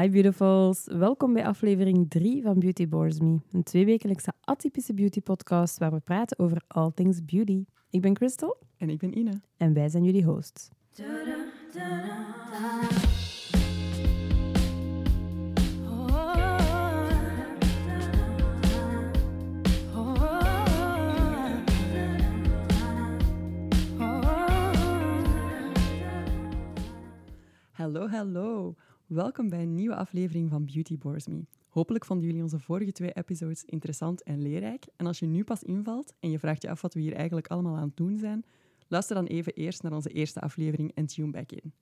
Hi beautifuls, welkom bij aflevering 3 van Beauty Bores Me, een tweewekelijkse atypische beauty podcast waar we praten over all things beauty. Ik ben Crystal En ik ben Ine. en wij zijn jullie hosts. Hallo, hallo. Welkom bij een nieuwe aflevering van Beauty Bores Me. Hopelijk vonden jullie onze vorige twee episodes interessant en leerrijk. En als je nu pas invalt en je vraagt je af wat we hier eigenlijk allemaal aan het doen zijn, luister dan even eerst naar onze eerste aflevering en tune back in.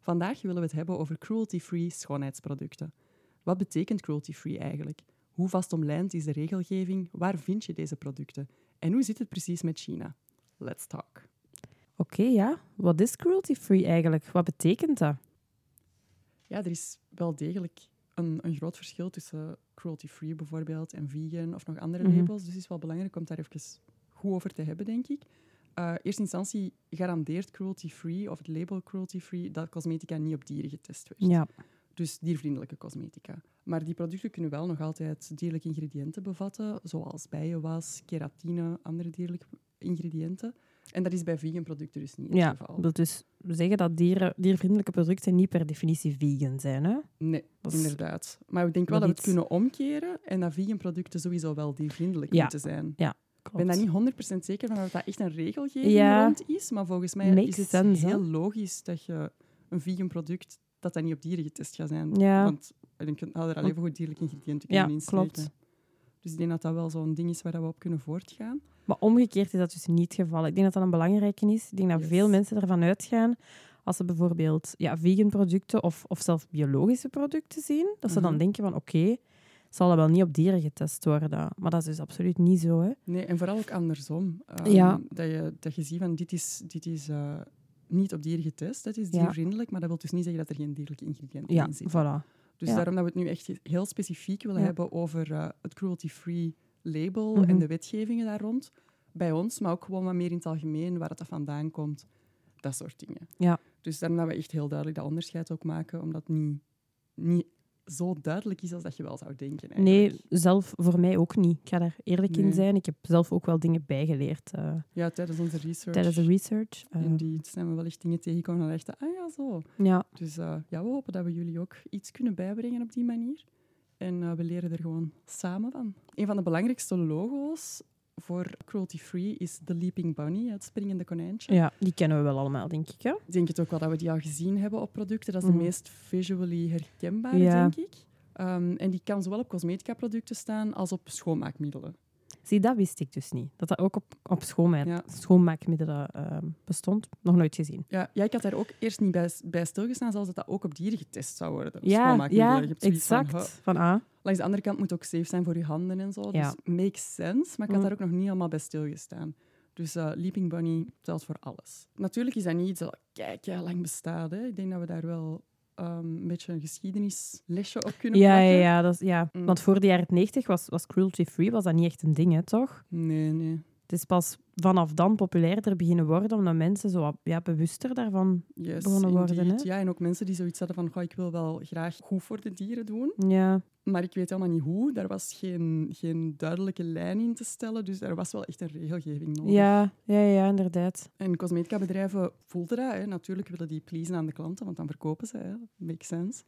Vandaag willen we het hebben over cruelty-free schoonheidsproducten. Wat betekent cruelty-free eigenlijk? Hoe vastomlijnd is de regelgeving? Waar vind je deze producten? En hoe zit het precies met China? Let's talk. Oké, ja. Wat is cruelty-free eigenlijk? Wat betekent dat? Ja, er is wel degelijk een, een groot verschil tussen cruelty-free bijvoorbeeld en vegan of nog andere Mhm. labels. Dus het is wel belangrijk om daar even goed over te hebben, denk ik. Uh, eerste instantie garandeert cruelty-free of het label cruelty-free dat cosmetica niet op dieren getest werd. Ja, Dus diervriendelijke cosmetica. Maar die producten kunnen wel nog altijd dierlijke ingrediënten bevatten, zoals bijenwas, keratine, andere dierlijke ingrediënten. En dat is bij vegan producten dus niet het ja. geval. dat dus zeggen dat dieren, diervriendelijke producten niet per definitie vegan zijn. Hè? Nee, Dat is inderdaad. Maar ik denk wel dat we het iets- kunnen omkeren en dat vegan producten sowieso wel diervriendelijk Ja. moeten zijn. Klopt. Ik ben daar niet 100% zeker van of dat echt een regelgeving Ja. rond is, maar volgens mij Makes is het sense, hè? heel logisch dat je een vegan product, dat dat niet op dieren getest gaat zijn. Ja. Want ik denk, er al even goed dierlijke ingrediënten Ja, kunnen insteken. klopt. Dus ik denk dat dat wel zo'n ding is waar we op kunnen voortgaan. Maar omgekeerd is dat dus niet het geval. Ik denk dat dat een belangrijke is. Ik denk dat Yes. veel mensen ervan uitgaan, als ze bijvoorbeeld ja, vegan producten of, of zelfs biologische producten zien, dat ze dan Mhm. denken van oké, zal dat wel niet op dieren getest worden. Maar dat is dus absoluut niet zo. Hè? Nee, en vooral ook andersom. Ehm, Ja. Dat, je, dat je ziet van dit is, dit is eh, niet op dieren getest, dat is Ja. diervriendelijk, maar dat wil dus niet zeggen dat er geen dierlijke ingrediënten Ja, in zitten. voilà. Dus Ja. daarom dat we het nu echt heel specifiek willen Ja. hebben over eh, het cruelty-free label Mhm. en de wetgevingen daar rond. Bij ons, maar ook gewoon wat meer in het algemeen, waar het dat vandaan komt. Dat soort dingen. Ja. Dus daarom dat we echt heel duidelijk dat onderscheid ook maken, omdat niet, niet zo duidelijk is als dat je wel zou denken. Nee, eigenlijk. zelf voor mij ook niet. Ik ga daar eerlijk in Nee. zijn. Ik heb zelf ook wel dingen bijgeleerd eh, Ja, tijdens onze research. tijdens de research. Eh, Indeed, zijn we wel echt dingen tegengekomen en dachten, ah ja, zo. ja, Dus eh, ja, we hopen dat we jullie ook iets kunnen bijbrengen op die manier. En we leren er gewoon samen van. Een van de belangrijkste logo's voor cruelty-free is de Leaping Bunny, het springende konijntje. ja, die kennen we wel allemaal, denk ik. Hè? Ik denk het ook wel dat we die al gezien hebben op producten. Dat is Mhm. de meest visually herkenbare, Ja. denk ik. Ehm, en die kan zowel op cosmetica-producten staan als op schoonmaakmiddelen. Zie, dat wist ik dus niet. Dat dat ook op, op schoonmaak, Ja. schoonmaakmiddelen eh, bestond. Nog nooit gezien. Ja, ja, ik had daar ook eerst niet bij, bij stilgestaan, zelfs dat dat ook op dieren getest zou worden. Ja, ja van, exact. huh. Van, ah, Langs de andere kant moet het ook safe zijn voor je handen en zo. Dus makes sense. Maar ik had Mm. daar ook nog niet allemaal bij stilgestaan. Dus eh, Leaping Bunny telt voor alles. Natuurlijk is dat niet iets dat kijk, ja, lang bestaat. Hè. Ik denk dat we daar wel ehm, een beetje een geschiedenislesje op kunnen ja, ja, ja, dat is, ja. Mm. Want voor de jaren 90 was, was cruelty-free was dat niet echt een ding, hè, toch? Nee, nee. Het is pas vanaf dan populairder beginnen worden, omdat mensen zo wat, ja, bewuster daarvan... Yes, Begonnen worden, indeed. hè. Ja, en ook mensen die zoiets hadden van, goh, ik wil wel graag goed voor de dieren doen. Ja, Maar ik weet helemaal niet hoe. Daar was geen, geen duidelijke lijn in te stellen. Dus er was wel echt een regelgeving nodig. ja, ja, ja, inderdaad. En cosmetica-bedrijven voelden dat. Hè. Natuurlijk willen die pleasen aan de klanten, want dan verkopen ze. Hè. Makes sense.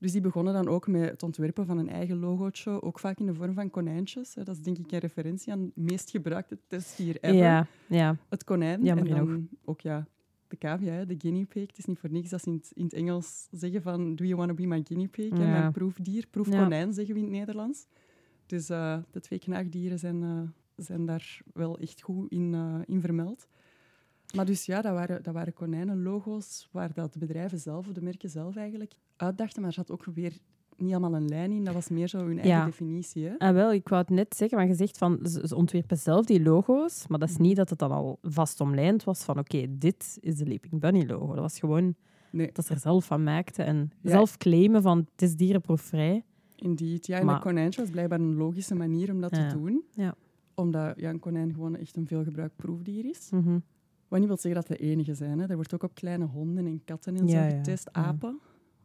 Dus die begonnen dan ook met het ontwerpen van een eigen logootje, ook vaak in de vorm van konijntjes. Dat is denk ik een referentie aan de meest gebruikte testdier ever. Ja, ja. Het konijn. Jammer en dan genoeg. ook ja, de cavia, de guinea pig. Het is niet voor niks dat ze in het, in het Engels zeggen van do you want to be my guinea pig? hè, Ja. Mijn proefdier, proefkonijn zeggen we in het Nederlands. Dus eh, de twee knaagdieren zijn, eh, zijn daar wel echt goed in, eh, in vermeld. Maar dus ja, dat waren, dat waren konijnenlogo's waar dat de bedrijven zelf, of de merken zelf eigenlijk, uitdachten. Maar er zat ook weer niet allemaal een lijn in. Dat was meer zo hun eigen Ja. definitie. Hè? Ah, wel, ik wou het net zeggen, maar je zegt van ze, ontwerpen zelf die logo's, maar dat is niet dat het dan al vast omlijnd was van oké, dit is de Leaping Bunny logo. Dat was gewoon Nee, dat ze er zelf van maakten en Ja. zelf claimen van het is dierenproefvrij. indeed. Ja, en Maar- dat konijntje was blijkbaar een logische manier om dat Ja. te doen. Ja. Omdat ja, een konijn gewoon echt een veelgebruikt proefdier is. Mhm. Wat niet wil zeggen dat de enige zijn. Hè. Er wordt ook op kleine honden en katten en Ja, zo getest. Ja. Apen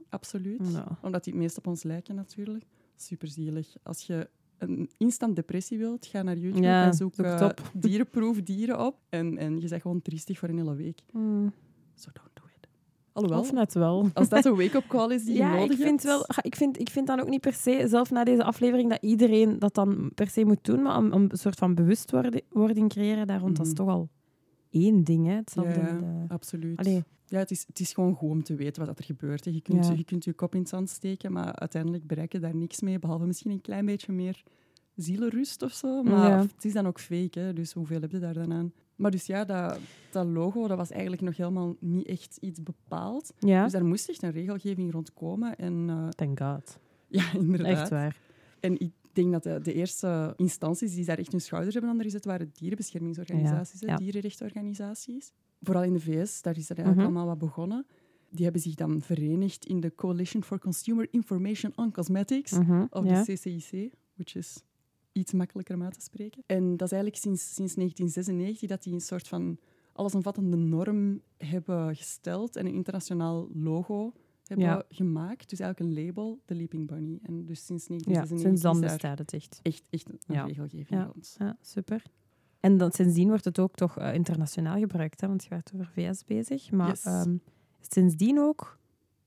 absoluut. Ja. Omdat die het meest op ons lijken natuurlijk. Super zielig. Als je een instant depressie wilt, ga naar YouTube en zoek op. dierenproef dieren op. En, en je bent gewoon triestig voor een hele week. Hmm. So don't do it. Alhoewel, Of net wel. als dat een wake-up call is die je Ja, nodig ik vind, hebt... wel, ik, vind, ik vind dan ook niet per se, zelf na deze aflevering, dat iedereen dat dan per se moet doen, maar om, om een soort van bewustwording creëren daar rond, dat is Mhm. toch al één ding. Hè? Hetzelfde Ja, absoluut. Allee, Ja, het is, het is gewoon goed om te weten wat er gebeurt. hè. Je kunt, Ja. je kunt je kop in het zand steken, maar uiteindelijk bereik je daar niks mee, behalve misschien een klein beetje meer zielenrust of zo. Maar Ja. het is dan ook fake, hè, dus hoeveel heb je daar dan aan? Maar dus ja, dat, dat logo dat was eigenlijk nog helemaal niet echt iets bepaald. ja, Dus daar moest echt een regelgeving rond komen. En eh, thank god. ja, inderdaad. Echt waar. En ik denk dat de, de eerste instanties die daar echt hun schouders hebben onder gezet, waren dierenbeschermingsorganisaties, Ja, dierenrechtenorganisaties. Vooral in de VS, daar is dat eigenlijk Mhm. allemaal wat begonnen. Die hebben zich dan verenigd in de Coalition for Consumer Information on Cosmetics, Mhm, of ja. de CCIC, which is iets makkelijker om uit te spreken. En dat is eigenlijk sinds, sinds 1996 dat die een soort van allesomvattende norm hebben gesteld en een internationaal logo hebben Ja. gemaakt. Dus eigenlijk een label, de Leaping Bunny. En dus sinds ja, 1996 sinds dan bestaat het echt. echt, echt een Ja. regelgeving Ja. rond. Ja, super. En dan, sindsdien wordt het ook toch eh, internationaal gebruikt, hè? want je werd over VS bezig. Maar Yes. ehm, sindsdien ook,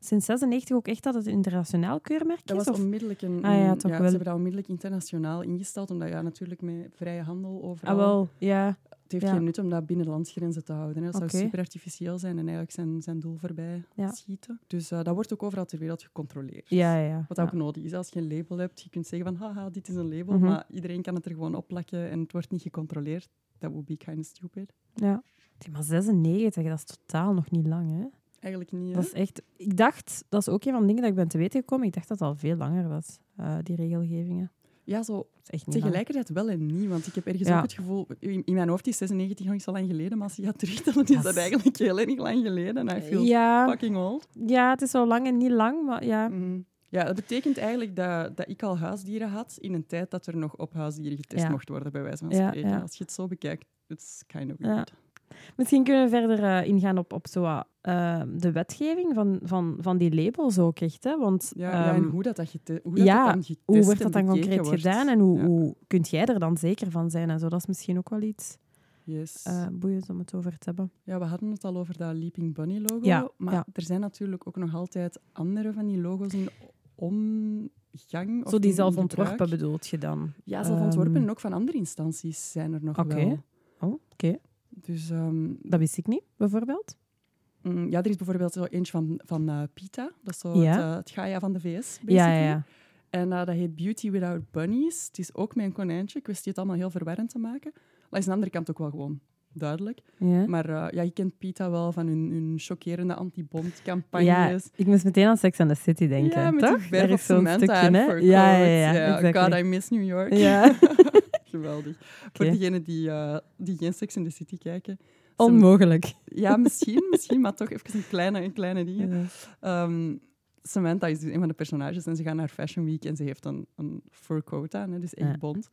sinds 96 ook echt dat het een internationaal keurmerk Dat is? was of? onmiddellijk een... Ah ja, toch Ze wel. hebben dat onmiddellijk internationaal ingesteld, omdat ja, natuurlijk met vrije handel overal... Ah, wel, ja. Het heeft ja. geen nut om dat binnen landsgrenzen te houden. Hè. Dat zou super artificieel zijn en eigenlijk zijn, zijn doel voorbij Ja. schieten. Dus eh, dat wordt ook overal ter wereld gecontroleerd. Ja, ja, ja. Wat ook nodig is. Als je een label hebt, je kunt zeggen van haha, dit is een label, Mhm. maar iedereen kan het er gewoon opplakken en het wordt niet gecontroleerd. Dat would be kind of stupid. Ja. Maar 96, dat is totaal nog niet lang, hè? Eigenlijk niet, hè? Dat is echt... Ik dacht, dat is ook een van de dingen dat ik ben te weten gekomen, ik dacht dat het al veel langer was, eh, die regelgevingen. Ja, zo niet tegelijkertijd wel en niet. Want ik heb ergens Ja. ook het gevoel... In, in mijn hoofd is 96 nog niet zo lang geleden, maar als je gaat terugtellen, is dat eigenlijk heel erg lang geleden. I feel Ja, fucking old. ja, het is zo lang en niet lang, maar ja. Mhm. Ja, dat betekent eigenlijk dat, dat ik al huisdieren had in een tijd dat er nog op huisdieren getest Ja. mocht worden, bij wijze van spreken. Als je het zo bekijkt, it's kind of weird. Misschien kunnen we verder eh, ingaan op, op zo, eh, de wetgeving van, van, van die labels ook echt. Hè? Want Ja, ja, en ehm, hoe dat, dat, gete- hoe dat, ja, dat dan getest hoe wordt dat dan concreet wordt. gedaan en hoe, Ja. hoe kunt jij er dan zeker van zijn? En zo, dat is misschien ook wel iets Yes. eh boeiends om het over te hebben. Ja, we hadden het al over dat Leaping Bunny logo. Ja, maar er zijn natuurlijk ook nog altijd andere van die logo's in omgang. Of zo die zelf ontworpen bedoelt je dan? Ja, zelf ontworpen. Ehm, En ook van andere instanties zijn er nog wel. Oh, oké. Dus ehm, Dat wist ik niet, bijvoorbeeld. mm, ja, er is bijvoorbeeld zo eentje van, van PETA. Dat is zo Ja. het, eh, het Gaia van de VS, basically. Ja, ja, ja. En eh, dat heet Beauty Without Bunnies. Het is ook mijn konijntje. Ik wist het allemaal heel verwarrend te maken. Maar is aan de andere kant ook wel gewoon duidelijk. ja. Maar ja, je kent PETA wel van hun, hun chockerende Ja, anti-bond-campagnes. ik moest meteen aan Sex and the City denken, ja, met toch? die Daar is zo'n stukje, Ja, ja, ja, exactly. God, I miss New York. Ja, Geweldig. Voor degenen die, eh, die geen Sex in the City kijken. onmogelijk. Ja, misschien, misschien, maar toch even een kleine, een kleine ding. Ja. Ehm, Samantha is dus een van de personages en ze gaan naar Fashion Week en ze heeft een, een fur coat aan, dus echt Ja. bont.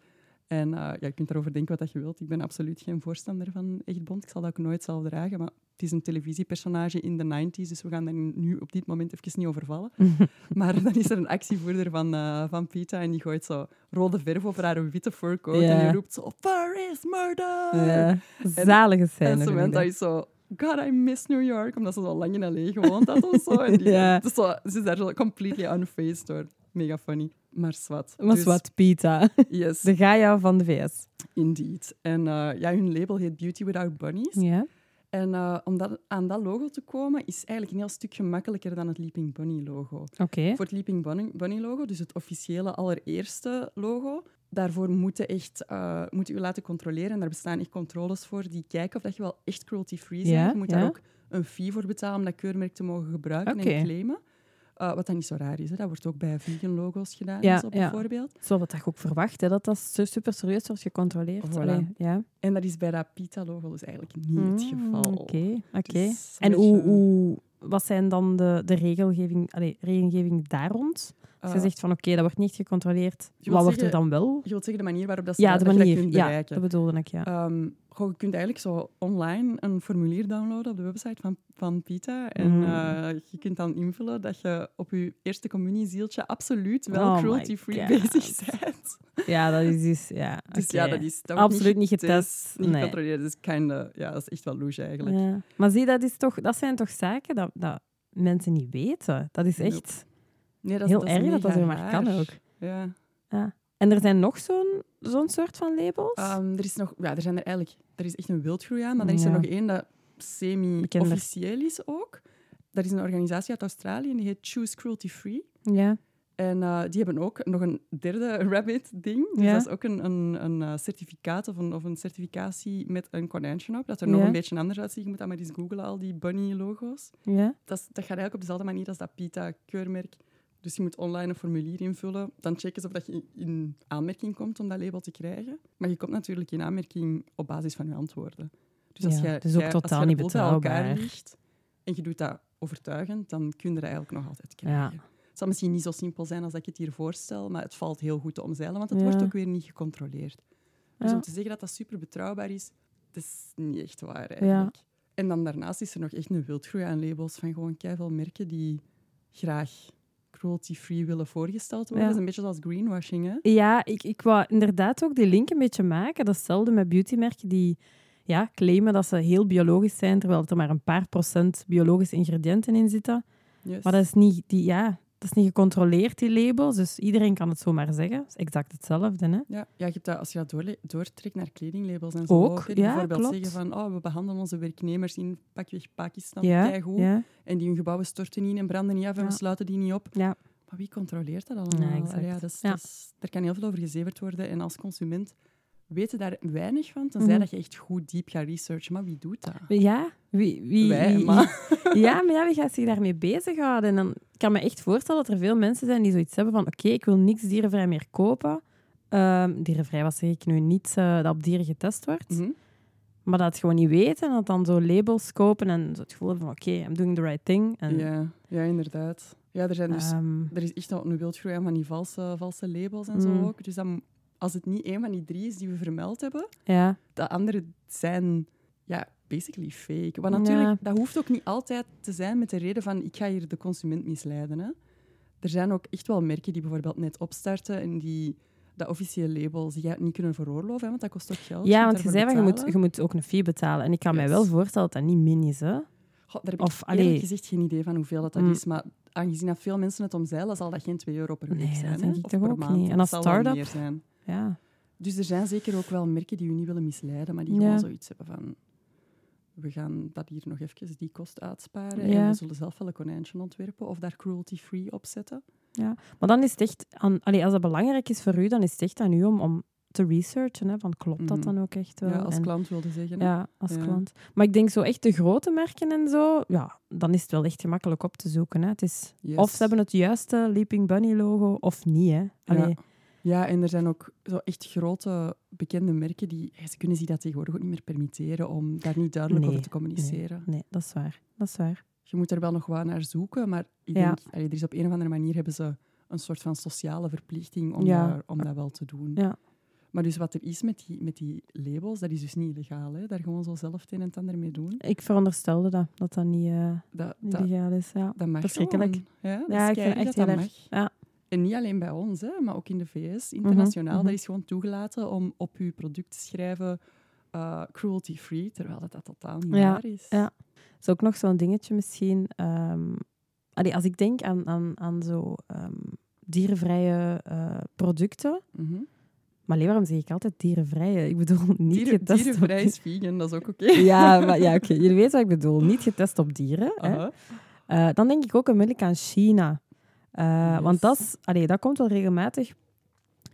En eh, ja, je kunt erover denken wat dat je wilt. Ik ben absoluut geen voorstander van echt bont. Ik zal dat ook nooit zelf dragen, maar het is een televisiepersonage in de 90s, dus we gaan daar nu op dit moment even niet over vallen. maar dan is er een actievoerder van, eh van PETA en die gooit zo rode verf over haar witte fur coat Ja. en die roept zo, Fur is murder! Ja. Zalige scène. En Samantha dat. is zo, God, I miss New York, omdat ze zo lang in L.A. gewoond had of zo. En die, dus zo, ze is daar zo completely unfazed door. Mega funny. Maar zwart. Was Dus, Pita. Yes, De Gaia van de VS. indeed. En eh, ja, hun label heet Beauty Without Bunnies. Ja. En eh, om dat, aan dat logo te komen, is eigenlijk een heel stuk gemakkelijker dan het Leaping Bunny logo. Oké. Voor het Leaping Bunny, Bunny logo, dus het officiële allereerste logo, daarvoor moeten echt uh, moet u laten controleren. En daar bestaan echt controles voor die kijken of dat je wel echt cruelty-free bent. Ja, je moet daar ook een fee voor betalen om dat keurmerk te mogen gebruiken en claimen. Uh, wat dan niet zo raar is. Hè. Dat wordt ook bij vegan logo's gedaan, Ja, zo, ja. bijvoorbeeld. Zo wat ik ook verwacht, hè, dat dat su- super serieus wordt gecontroleerd. Voilà. Allee, ja. En dat is bij dat PETA-logo dus eigenlijk niet het Mm, geval. Oké, oké. Dus En hoe, hoe wat zijn dan de, de regelgeving, allee, regelgeving daar rond? Als je Eh, zegt van oké, dat wordt niet gecontroleerd, wat wordt er dan wel? Je wilt zeggen de manier waarop dat, ze, Ja, de dat dat manier. kunt Ja, dat bedoelde ik, ja. Ehm, goh, je kunt eigenlijk zo online een formulier downloaden op de website van, van PITA. En Mm. eh, je kunt dan invullen dat je op je eerste communiezieltje absoluut wel Oh cruelty-free bezig bent. Ja, dat is dus... Ja, Dus ja, oké. dat is toch Absoluut niet getest. Niet Nee. Dus kinda, ja, dat is echt wel louche eigenlijk. Ja. Maar zie, dat, is toch, dat zijn toch zaken dat, dat mensen niet weten? Dat is echt Nee, dat, heel dat is erg dat dat zo maar kan ook. Ja. En er zijn nog zo'n zo'n soort van labels? Ehm, er is nog, ja, er zijn er eigenlijk, er is echt een wildgroei aan, maar er is er nog één dat semi-officieel is ook. Dat is een organisatie uit Australië en die heet Choose Cruelty Free. ja. En eh, die hebben ook nog een derde rabbit-ding. Dus Ja. dat is ook een, een, een eh, certificaat of een, of een certificatie met een konijntje op. Dat er nog een beetje anders uitziet. Je moet dat maar eens googlen, al die bunny-logo's. ja. Dat, dat gaat eigenlijk op dezelfde manier als dat PITA-keurmerk. Dus je moet online een formulier invullen. Dan checken ze of dat je in aanmerking komt om dat label te krijgen. Maar je komt natuurlijk in aanmerking op basis van je antwoorden. Dus als Ja, jij, het is ook jij- totaal als niet betrouwbaar. ligt en je doet dat overtuigend, dan kun je dat eigenlijk nog altijd krijgen. Het zal misschien niet zo simpel zijn als ik het hier voorstel, maar het valt heel goed te omzeilen, want het Ja. wordt ook weer niet gecontroleerd. Dus Ja. om te zeggen dat dat super betrouwbaar is, dat is niet echt waar eigenlijk. En dan daarnaast is er nog echt een wildgroei aan labels van gewoon keiveel merken die graag cruelty-free willen voorgesteld worden. Ja. Dat is een beetje zoals greenwashing, hè? Ja, ik, ik wou inderdaad ook die link een beetje maken. Datzelfde met beautymerken die ja, claimen dat ze heel biologisch zijn, terwijl er maar een paar procent biologische ingrediënten in zitten. Yes. Maar dat is niet, die, ja, dat is niet gecontroleerd, die labels. Dus iedereen kan het zomaar zeggen. Dat is exact hetzelfde. Hè? Ja, ja je hebt dat, als je dat doortrekt naar kledinglabels en zo Ook, ja, bijvoorbeeld klopt. zeggen van oh, we behandelen onze werknemers in pakweg Pakistan Ja, ja, en die hun gebouwen storten niet en branden niet af en Ja. we sluiten die niet op. ja. Maar wie controleert dat allemaal? Ja, exact. Allee, ja, dat is, Ja. dat is- er kan heel veel over gezeverd worden. En als consument weten daar weinig van, tenzij Mhm. dat je echt goed diep gaat researchen. Maar wie doet dat? Ja, wie, wie, Wij, wie- maar... ja, maar ja, wie gaat zich daarmee bezighouden? En dan kan me echt voorstellen dat er veel mensen zijn die zoiets hebben van oké, ik wil niks dierenvrij meer kopen. Ehm, dierenvrij was zeg ik nu niet eh, dat op dieren getest wordt. Mhm. Maar dat gewoon niet weten en dat dan zo labels kopen en zo het gevoel hebben van oké, I'm doing the right thing. En, ja, ja, inderdaad. Ja, er, zijn dus, ehm, er is echt al een wildgroei aan van die valse, valse labels en zo Mm. ook. Dus dan, als het niet één van die drie is die we vermeld hebben, ja, de andere zijn ja, basically fake. Want natuurlijk, Ja. dat hoeft ook niet altijd te zijn met de reden van ik ga hier de consument misleiden. Hè. Er zijn ook echt wel merken die bijvoorbeeld net opstarten en die dat officiële label niet kunnen veroorloven, hè, want dat kost ook geld. ja want je zei van je moet, je moet ook een fee betalen. En ik kan mij Yes. wel voorstellen dat dat niet min is. Hè? Goh, daar heb Of, ik eerlijk allee. gezegd geen idee van hoeveel dat, dat Mm. is, maar aangezien dat veel mensen het omzeilen, zal dat geen 2 euro per week Nee, dat zijn. denk hè, ik toch per ook maand. niet. En Dat als start-up? Ja. Dus er zijn zeker ook wel merken die u niet willen misleiden, maar die Ja. gewoon zoiets hebben van... We gaan dat hier nog even die kost uitsparen Ja. en we zullen zelf wel een konijntje ontwerpen of daar cruelty-free op zetten. Maar dan is het echt, aan, allee, als dat belangrijk is voor u, dan is het echt aan u om, om te researchen. Hè, van klopt dat Mhm. dan ook echt wel? Ja, als En- klant wilde zeggen. hè. Ja, als Ja. klant. Maar ik denk zo echt de grote merken en zo, ja, dan is het wel echt gemakkelijk op te zoeken. Hè. Het is, Yes. Of ze hebben het juiste Leaping Bunny logo, of niet. Hè. Allee, Ja. Ja, en er zijn ook zo echt grote bekende merken die... Ze kunnen zich dat tegenwoordig ook niet meer permitteren om daar niet duidelijk Nee, over te communiceren. Nee, dat is waar. Dat is waar. Je moet er wel nog wat naar zoeken, maar ik Ja. denk... allee, er is op een of andere manier hebben ze een soort van sociale verplichting om, Ja. daar, om dat wel te doen. Ja. Maar dus wat er is met die, met die labels, dat is dus niet illegaal. Hè? Daar gewoon zo zelf het een en het ander mee doen. Ik veronderstelde dat, dat dat niet, eh Dat, niet dat, legaal is. Ja. dat mag verschrikkelijk. gewoon. Ja, dat Ja, ik vind echt dat heel erg. Ja. En niet alleen bij ons, hè, maar ook in de VS, internationaal. mhm. Dat is gewoon toegelaten om op je product te schrijven uh, cruelty-free, terwijl dat, dat totaal niet Ja, waar is. ja. is ook nog zo'n dingetje misschien. ehm, allee, als ik denk aan, aan, aan zo ehm, dierenvrije eh, producten. Mhm. Maar alleen waarom zeg ik altijd dierenvrije? Ik bedoel niet Dieren, getest dierenvrij op is vegan, dat is ook oké. Ja, maar, ja oké. Jullie weten wat ik bedoel. Niet getest op dieren. Hè? Eh, dan denk ik ook onmiddellijk aan China. Eh, Yes. Want dat, is, allee, dat komt wel regelmatig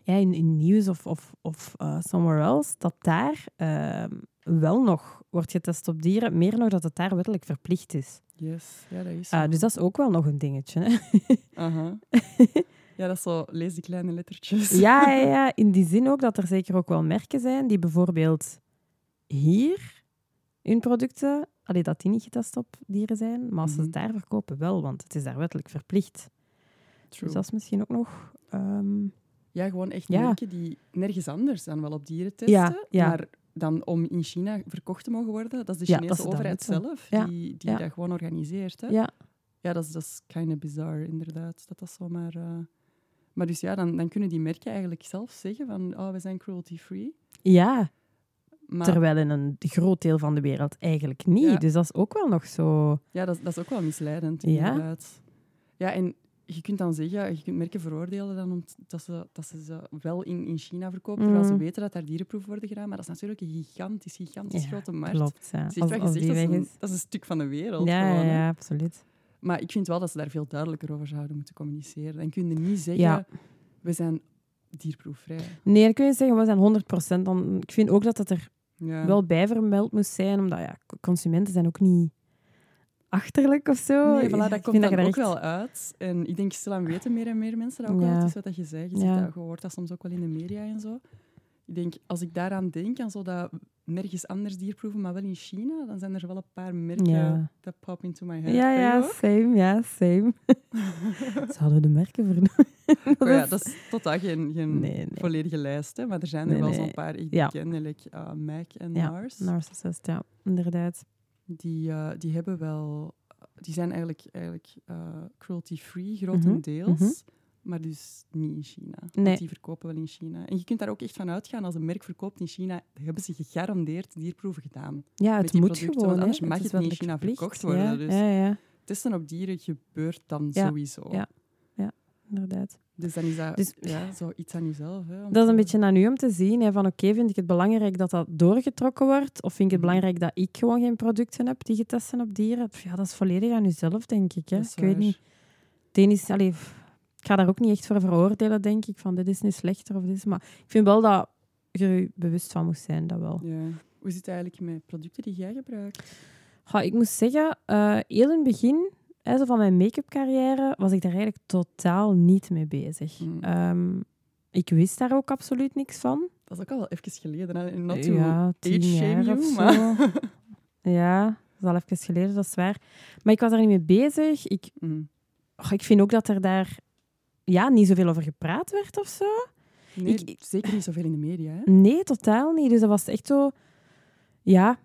ja, in, in nieuws of, of, of eh, somewhere else, dat daar ehm, wel nog wordt getest op dieren. Meer nog dat het daar wettelijk verplicht is. Yes, ja, dat is zo. dus dat is ook wel nog een dingetje. Hè? Aha. Ja, dat is zo, lees die kleine lettertjes. Ja, ja, ja, in die zin ook dat er zeker ook wel merken zijn die bijvoorbeeld hier hun producten allee, dat die niet getest op dieren zijn. Maar als ze Mhm. het daar verkopen, wel, want het is daar wettelijk verplicht. True. Dus dat is misschien ook nog... ehm, Ja, gewoon echt Ja. merken die nergens anders dan wel op dieren testen. Ja, ja. Maar dan om in China verkocht te mogen worden, dat is de Chinese overheid zelf die, die dat gewoon organiseert. Hè? ja, Ja, dat is, dat is kind of bizar, inderdaad. Dat dat zomaar... eh, Maar dus ja, dan, dan kunnen die merken eigenlijk zelf zeggen van oh, we zijn cruelty-free. ja, Maar terwijl in een groot deel van de wereld eigenlijk niet. Ja. Dus dat is ook wel nog zo... ja, dat, dat is ook wel misleidend, Ja. inderdaad. Ja, en je kunt dan zeggen, je kunt merken veroordelen dan omdat ze, dat ze ze wel in, in China verkopen, terwijl ze Mhm. weten dat daar dierenproeven worden gedaan. Maar dat is natuurlijk een gigantisch, gigantisch Ja, grote markt. Klopt, ja. Dus Als, als die dat, is een, dat is een stuk van de wereld. Ja, gewoon, ja, absoluut. Maar ik vind wel dat ze daar veel duidelijker over zouden moeten communiceren. Dan kun je niet zeggen, Ja. we zijn dierproefvrij. Nee, dan kun je zeggen, we zijn 100%. Dan, ik vind ook dat het er wel bij vermeld moest zijn, omdat ja, consumenten zijn ook niet achterlijk of zo. Nee, voilà, Ik dat komt er ook echt- wel uit. En ik denk, stilaan weten meer en meer mensen dat ook wel. Ja. Het is wat dat je zei. Je, Ja. dat, je hoort dat soms ook wel in de media en zo. Ik denk, als ik daaraan denk, aan zo dat nergens anders dierproeven, maar wel in China, dan zijn er wel een paar merken Ja. dat pop into my head. Ja, ja, same, ja, same. Zouden we de merken vernoemen? Oh ja, dat is totaal geen, geen Nee, nee. volledige lijst, hè, maar er zijn er Nee, wel zo'n paar echt Ja. bekende, like, uh, Mac en Ja, Mars. Narcissist, ja, inderdaad. Die, eh, die hebben wel... Die zijn eigenlijk, eigenlijk eh, cruelty-free, grotendeels. mhm. Maar dus niet in China. Nee. Want die verkopen wel in China. En je kunt daar ook echt van uitgaan, als een merk verkoopt in China, hebben ze gegarandeerd dierproeven gedaan. Ja, het moet producten, gewoon. hè. anders mag het niet in China verkocht worden, Ja, dus- ja, ja, Testen op dieren gebeurt dan sowieso. ja. Inderdaad. Dus dan is dat Dus- ja, zo iets aan jezelf. Hè, Dat is een beetje aan u om te zien. Hè, van oké, vind ik het belangrijk dat dat doorgetrokken wordt? Of vind ik het Mhm. belangrijk dat ik gewoon geen producten heb die getest zijn op dieren? Ja, dat is volledig aan uzelf, denk ik. Hè. Ik weet niet. Het is, allee, ik ga daar ook niet echt voor veroordelen, denk ik. Van dit is nu slechter of dit is... Maar ik vind wel dat je er je bewust van moest zijn, dat wel. Ja. Hoe zit het eigenlijk met producten die jij gebruikt? Ga, ik moet zeggen, eh, heel in het begin hè, zo van mijn make-up carrière was ik daar eigenlijk totaal niet mee bezig. Mm. Ehm, ik wist daar ook absoluut niks van. Dat is ook al wel even geleden. hè. Not to ja, tien age shame you, of zo. maar... Ja, dat is al even geleden, dat is waar. Maar ik was daar niet mee bezig. Ik, Mm. och, ik vind ook dat er daar ja, niet zoveel over gepraat werd of zo. Nee, Ik- zeker niet zoveel in de media. Hè? Nee, totaal niet. Dus dat was echt zo... Ja,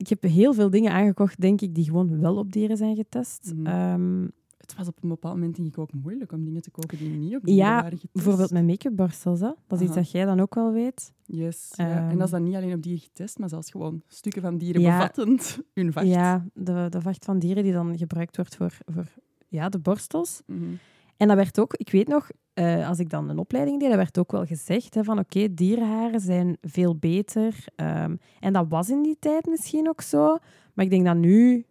ik heb heel veel dingen aangekocht, denk ik, die gewoon wel op dieren zijn getest. Mhm. Ehm, Het was op een bepaald moment denk ik ook moeilijk om dingen te kopen die niet op dieren Ja, waren getest. bijvoorbeeld mijn make-up borstels, hè. dat is iets dat jij dan ook wel weet. Yes, ja. Ehm. En dat is dan niet alleen op dieren getest, maar zelfs gewoon stukken van dieren Ja. bevattend hun vacht. Ja, de, de vacht van dieren die dan gebruikt wordt voor, voor ja, de borstels. Mhm. En dat werd ook, ik weet nog, eh, als ik dan een opleiding deed, dat werd ook wel gezegd hè, van oké, dierenharen zijn veel beter. Ehm, en dat was in die tijd misschien ook zo. Maar ik denk dat nu,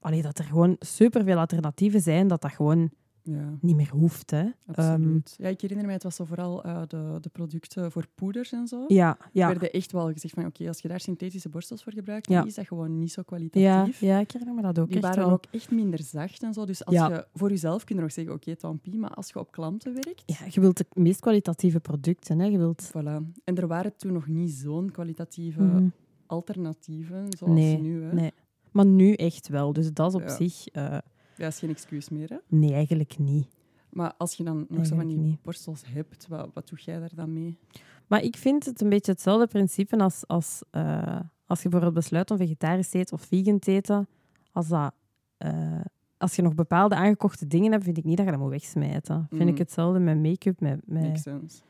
allee, dat er gewoon superveel alternatieven zijn, dat dat gewoon ja, niet meer hoeft. Hè. Ehm, ja, ik herinner me, het was zo vooral eh, de, de producten voor poeders en zo. ja, Er ja. werden echt wel gezegd van, oké, als je daar synthetische borstels voor gebruikt, Ja. dan is dat gewoon niet zo Ja, kwalitatief. ja, ik herinner me dat ook Die echt waren wel. ook echt minder zacht en zo. Dus als Ja. je voor jezelf kun je nog zeggen, oké, pis, maar als je op klanten werkt, Ja, je wilt de meest kwalitatieve producten. Hè. Je wilt... voilà. En er waren toen nog niet zo'n kwalitatieve Mhm. alternatieven zoals Nee, nu. Hè. nee. Maar nu echt wel. Dus dat is op Ja. zich... eh, Dat is geen excuus meer. Hè. nee, eigenlijk niet. Maar als je dan nog zo van die niet. borstels hebt, wat, wat doe jij daar dan mee? Maar ik vind het een beetje hetzelfde principe als, als, eh, als je bijvoorbeeld besluit om vegetarisch te eten of vegan te eten. Als, dat, eh, als je nog bepaalde aangekochte dingen hebt, vind ik niet dat je dat moet wegsmijten. Vind Mm. ik hetzelfde met make-up, met... Makes met, sense.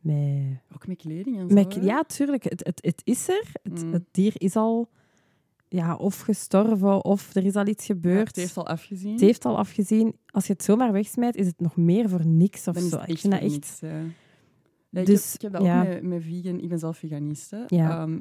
met, Ook met kleding en zo. met ja, tuurlijk. Het, het, het is er. Het, Mm. het dier is al ja, of gestorven of er is al iets Ja, gebeurd. het heeft al afgezien. Het heeft al afgezien. Als je het zomaar wegsmijt, is het nog meer voor niks of dan zo. Ik vind dat echt... niks, ja. Ja, ik, Dus, heb, ik heb dat ja. ook met, met vegan. Ik ben zelf veganist. Hè. Ja. Ehm,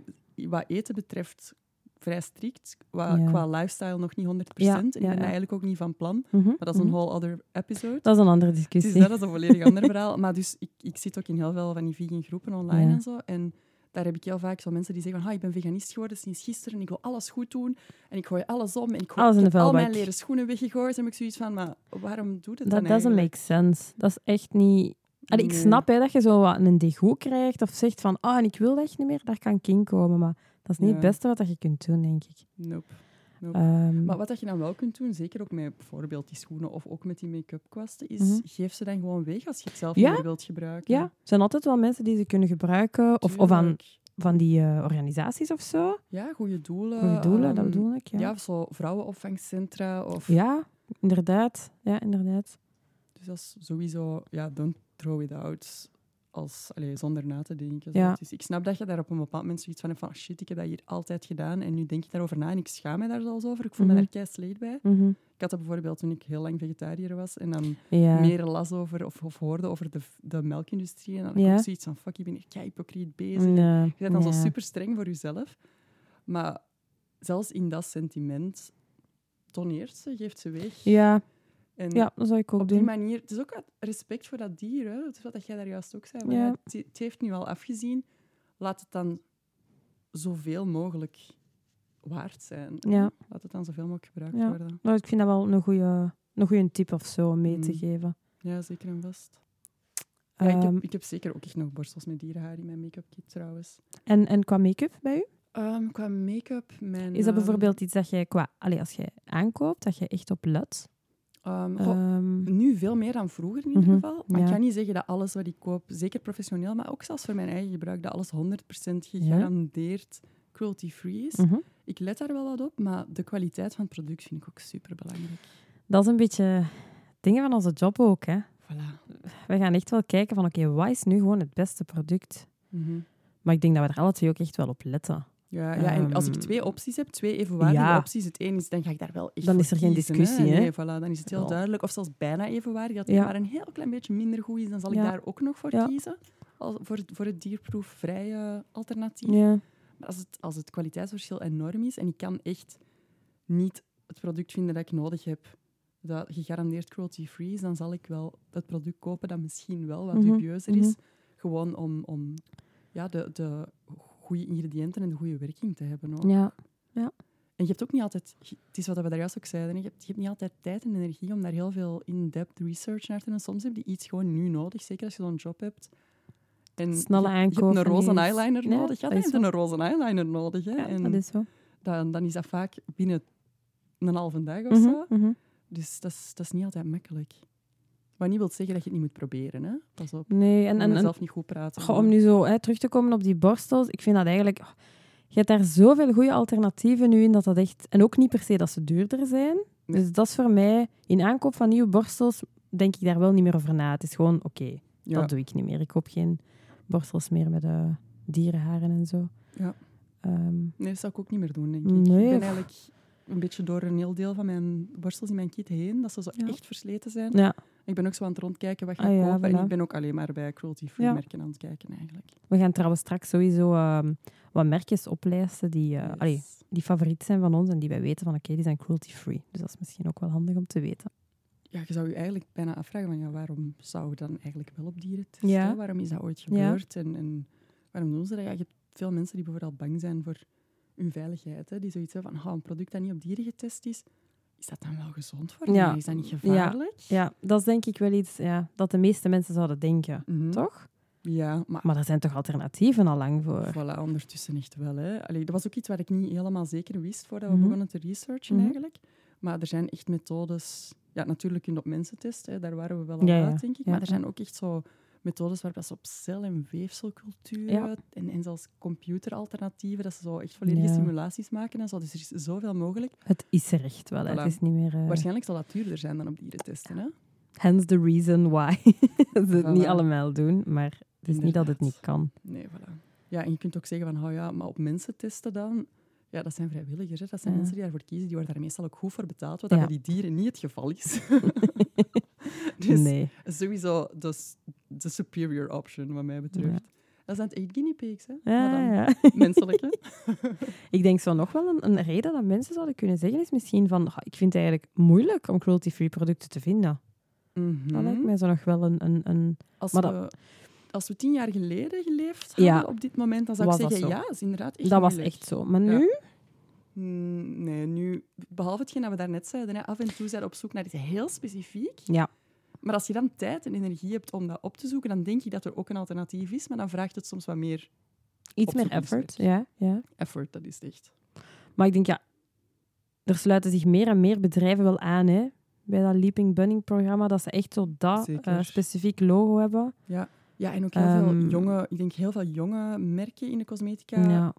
wat eten betreft, vrij strikt. Qua, qua lifestyle nog niet 100%. Ja, en ik ben eigenlijk ook niet van plan. Mhm, Maar dat is een mhm. whole other episode. Dat is een andere Dus discussie. dat is een volledig ander verhaal. Maar dus, ik, ik zit ook in heel veel van die vegan groepen online en zo. En daar heb ik heel vaak zo mensen die zeggen van, ah, ik ben veganist geworden sinds gisteren. Ik wil alles goed doen. En ik gooi alles om. En ik, gooi, ik al mijn leren schoenen weggegooid. En heb ik zoiets van, maar waarom doe je het Dat dan doesn't make sense. Dat is echt niet... Allee, ik Nee. snap hè, dat je zo wat een degoe krijgt of zegt van ah, en ik wil dat echt niet meer, daar kan kind komen. Maar dat is niet Ja. het beste wat dat je kunt doen, denk ik. Nope. Nope. Ehm, Maar wat dat je dan wel kunt doen, zeker ook met bijvoorbeeld die schoenen of ook met die make-up kwasten, is Mhm. geef ze dan gewoon weg als je het zelf Ja. niet wilt gebruiken. ja, er zijn altijd wel mensen die ze kunnen gebruiken. Of, of aan van die eh, organisaties of zo. Ja, goede doelen. Goede doelen, dat ehm, bedoel ik. Ja, Ja, ja. of zo vrouwenopvangcentra. Of, inderdaad. Ja, inderdaad. Dus dat is sowieso, ja, don't throw it out. Als, allee, zonder na te denken. Ja. Dus ik snap dat je daar op een bepaald moment zoiets van hebt van "Ah, shit, ik heb dat hier altijd gedaan en nu denk ik daarover na en ik schaam me daar zelfs over. Ik voel Mhm. me daar kei slecht bij. Mhm. Ik had dat bijvoorbeeld toen ik heel lang vegetariër was en dan Ja. meer las over of, of hoorde over de, de melkindustrie. En dan had ik Ja. zoiets van, fuck, je bent hier kei hypocriet bezig. Nee, Je bent dan zo ja. super streng voor jezelf. Maar zelfs in dat sentiment, toneert ze, geeft ze weg. Ja, En ja, dat zou ik ook op die doen. manier, het is ook uit respect voor dat dier. Hè? Dat is wat jij daar juist ook zei. Ja. het, het heeft nu al afgezien. Laat het dan zoveel mogelijk waard zijn. Ja. Laat het dan zoveel mogelijk gebruikt Ja. worden. Maar ik vind dat wel een goede, een goede tip of zo om mee te Mm. geven. Ja, zeker en vast. Ja, ik, Ehm, heb, ik heb zeker ook echt nog borstels met dierenhaar in mijn make-up kit trouwens. en, en qua make-up bij u? Ehm, qua make-up, mijn... Is dat ehm, bijvoorbeeld iets dat je qua, allee, als je aankoopt, dat je echt op let? Ehm, Ehm, nu veel meer dan vroeger in ieder Mhm, geval. Maar ja. ik ga niet zeggen dat alles wat ik koop, zeker professioneel, maar ook zelfs voor mijn eigen gebruik, dat alles 100% gegarandeerd cruelty-free is. mhm. Ik let daar wel wat op, maar de kwaliteit van het product vind ik ook super belangrijk. Dat is een beetje dingen van onze job ook. Hè. Voilà. We gaan echt wel kijken van, oké, wat is nu gewoon het beste product? Mhm. Maar ik denk dat we er alle twee ook echt wel op letten. Ja, ja, en als ik Ehm, twee opties heb, twee evenwaardige ja. opties, het een is, dan ga ik daar wel echt Dan is er geen kiezen, discussie, hè? Nee, voilà, dan is het heel duidelijk. Of zelfs bijna evenwaardig. Dat het Ja. maar een heel klein beetje minder goed is, dan zal ik daar ook nog voor kiezen. Voor, het- voor het dierproefvrije alternatief. Ja. Maar als het, als het kwaliteitsverschil enorm is en ik kan echt niet het product vinden dat ik nodig heb, dat gegarandeerd cruelty-free is, dan zal ik wel het product kopen dat misschien wel wat Mhm, dubieuzer is. mhm. Gewoon om, om ja, de, de goede ingrediënten en de goede werking te hebben. Ook. Ja. En je hebt ook niet altijd, het is wat we daar juist ook zeiden, je hebt, je hebt niet altijd tijd en energie om daar heel veel in-depth research naar te doen. Soms heb je iets gewoon nu nodig, zeker als je zo'n job hebt. En Snelle je, je hebt aankoop een en roze eyeliner Ja, nodig. Ja, dan is heb je een roze eyeliner nodig. Hè. ja, en dat is zo. dan, dan is dat vaak binnen een halve dag of Mhm, zo. mhm. Dus dat is, dat is niet altijd makkelijk. Wat niet wil zeggen dat je het niet moet proberen. Hè. Pas op. Nee, En, en, en, zelf niet goed praten. Goh, om nu zo hè, terug te komen op die borstels, ik vind dat eigenlijk... oh, je hebt daar zoveel goede alternatieven nu in dat dat echt... En ook niet per se dat ze duurder zijn. Nee. Dus dat is voor mij... In aankoop van nieuwe borstels denk ik daar wel niet meer over na. Het is gewoon, oké, ja. dat doe ik niet meer. Ik koop geen borstels meer met eh, dierenharen en zo. Ja. Ehm, Nee, dat zou ik ook niet meer doen, denk ik. Nee, Ik ben eigenlijk een beetje door een heel deel van mijn borstels in mijn kit heen, dat ze zo Ja. echt versleten zijn. ja, Ik ben ook zo aan het rondkijken wat ga ik kopen. En ik ben ook alleen maar bij cruelty-free merken aan het kijken, eigenlijk. we gaan trouwens straks sowieso ehm, wat merkjes oplijsten die, eh, Yes. allee, die favoriet zijn van ons en die wij weten van oké, die zijn cruelty-free. Dus dat is misschien ook wel handig om te weten. Ja, je zou je eigenlijk bijna afvragen van ja, waarom zou je dan eigenlijk wel op dieren testen? Ja. Waarom is dat ooit Ja. gebeurd? En, en waarom doen ze dat? Ja, je hebt veel mensen die bijvoorbeeld bang zijn voor hun veiligheid. Hè? Die zoiets hebben van, oh, een product dat niet op dieren getest is, is dat dan wel gezond voor Ja. Is dat niet gevaarlijk? Ja, dat is denk ik wel iets ja, dat de meeste mensen zouden denken. Mhm. Toch? Ja, maar Maar er zijn toch alternatieven al lang voor? Voilà, ondertussen echt wel. Hè. Allee, dat was ook iets wat ik niet helemaal zeker wist voordat we Mhm. begonnen te researchen Mhm. eigenlijk. Maar er zijn echt methodes... Ja, natuurlijk kun je op mensen testen, hè, daar waren we wel al Ja, ja. uit, denk ik. Maar er zijn ook echt zo methodes waarbij ze op cel- en weefselculturen Ja. en, en zelfs computeralternatieven, dat ze zo echt volledige Ja. simulaties maken en zo. Dus er is zoveel mogelijk. Het is er echt wel. Voilà. Het is niet meer... eh, Waarschijnlijk zal dat duurder zijn dan op dieren testen. Hè? Hence the reason why ze het niet allemaal doen. Maar het is niet dat het niet kan. Nee, voilà. Ja, en je kunt ook zeggen van, oh ja, maar op mensen testen dan... Ja, dat zijn vrijwilligers. Hè. Dat zijn Ja. mensen die daarvoor kiezen. Die worden daar meestal ook goed voor betaald, wat Ja. dat bij die dieren niet het geval is. dus nee. sowieso de, de superior option, wat mij betreft. Dat zijn het echt guinea pigs, hè? Ja, dan ja. menselijk, hè? Ik denk zo nog wel een, een reden dat mensen zouden kunnen zeggen is misschien van "Ah, ik vind het eigenlijk moeilijk om cruelty-free producten te vinden. Mhm. Dat lijkt mij zo nog wel een... een, een Als, maar we, dat- als we tien jaar geleden geleefd hadden Ja. op dit moment, dan zou Was ik zeggen, ja, dat is inderdaad echt dat was echt zo. Maar nu... Mm, Nee, nu, behalve hetgeen dat we daarnet zeiden, hè, af en toe zijn we op zoek naar iets heel specifiek. Ja. Maar als je dan tijd en energie hebt om dat op te zoeken, dan denk je dat er ook een alternatief is, maar dan vraagt het soms wat meer Iets meer effort, ja, ja. effort, dat is echt. Maar ik denk, ja, er sluiten zich meer en meer bedrijven wel aan, hè. Bij dat Leaping Bunny-programma, dat ze echt zo dat eh, specifiek logo hebben. Ja, ja en ook heel Ehm, veel jonge, ik denk heel veel jonge merken in de cosmetica Ja,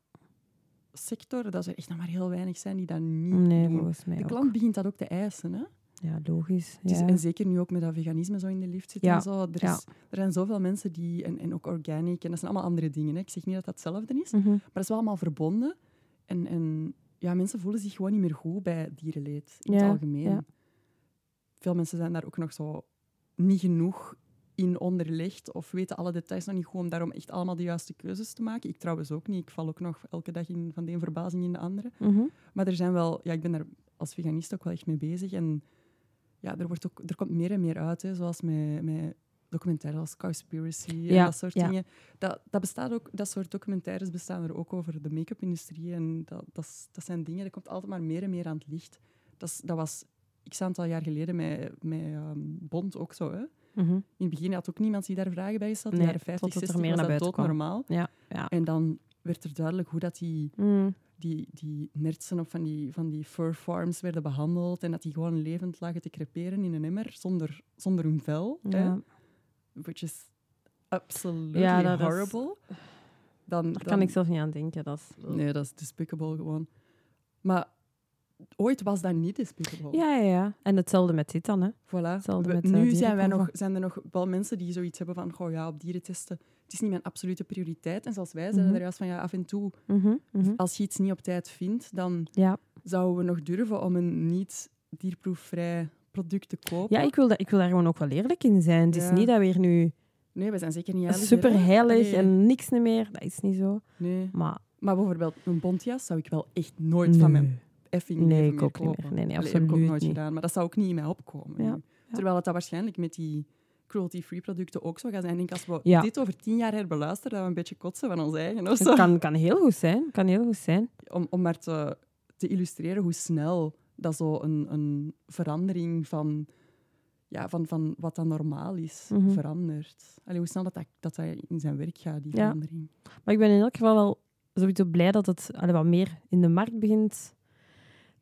sector, dat er echt nog maar heel weinig zijn die dat niet nee, doen. volgens mij De ook. klant begint dat ook te eisen, hè? Ja, logisch. Ja. en zeker nu ook met dat veganisme zo in de lift zit Ja, en zo. Er, ja. is, er zijn zoveel mensen die, en, en ook organic, en dat zijn allemaal andere dingen. Hè. Ik zeg niet dat dat hetzelfde is, Mhm. maar het is wel allemaal verbonden. En, en ja, mensen voelen zich gewoon niet meer goed bij dierenleed in het algemeen. ja. Veel mensen zijn daar ook nog zo niet genoeg in onderlegd of weten alle details nog niet goed om daarom echt allemaal de juiste keuzes te maken. Ik trouwens ook niet. Ik val ook nog elke dag in, van de een verbazing in de andere. Mhm. Maar er zijn wel, ja, ik ben daar als veganist ook wel echt mee bezig. En ja, er, wordt ook, er komt meer en meer uit, hè, zoals met, met documentaires als Cowspiracy en dat soort ja. dingen. Dat, dat, bestaat ook, dat soort documentaires bestaan er ook over de make-up-industrie. En dat, dat, zijn dingen, dat komt altijd maar meer en meer aan het licht. Dat, dat was x aantal jaar geleden met, met ehm, Bond ook zo. Hè. Mhm. In het begin had ook niemand die daar vragen bij gesteld. In Nee, de jaren 50, totdat er 60 meer was dat doodnormaal. Ja, ja. En dan werd er duidelijk hoe dat die Mm. die, die nertsen op van die, van die fur farms werden behandeld en dat die gewoon levend lagen te creperen in een emmer zonder, zonder een vel. Hè? Which is absolutely Ja, dat is- horrible. Dan, Daar dan- kan ik zelf niet aan denken. Dat is... Nee, dat is despicable gewoon. Maar ooit was dat niet despicable. Ja, ja, ja. En hetzelfde met dit dan, hè. Voilà. We- met, eh, nu zijn, wij nog, zijn er nog wel mensen die zoiets hebben van goh, ja, op dieren testen, het is niet mijn absolute prioriteit. En zoals wij Mhm. er juist van ja, af en toe, Mhm, mhm. als je iets niet op tijd vindt, dan Ja. zouden we nog durven om een niet dierproefvrij product te kopen. ja, ik wil, dat, ik wil daar gewoon ook wel eerlijk in zijn. Het is Ja. niet dat we hier nu Nee, we zijn zeker niet heilig. super heilig en niks meer. Dat is niet zo. Nee. Maar Maar bijvoorbeeld een bontjas zou ik wel echt nooit van mijn effing Nee, ik ook niet meer. Nee, nee, Allee, heb ik ook absoluut nooit niet. gedaan. Maar dat zou ook niet in mij opkomen. Ja. Terwijl het dat waarschijnlijk met die cruelty-free producten ook zo gaat zijn. Ik denk als we Ja. dit over tien jaar herbeluisteren, dat we een beetje kotsen van ons eigen. Of zo. het kan, kan heel goed zijn. Kan heel goed zijn. Om, om maar te, te illustreren hoe snel dat zo een, een verandering van, ja, van, van wat dan normaal is, Mhm. verandert. Allee, hoe snel dat, dat, dat dat in zijn werk gaat, die Ja. verandering. Maar ik ben in elk geval wel sowieso blij dat het allee, wat meer in de markt begint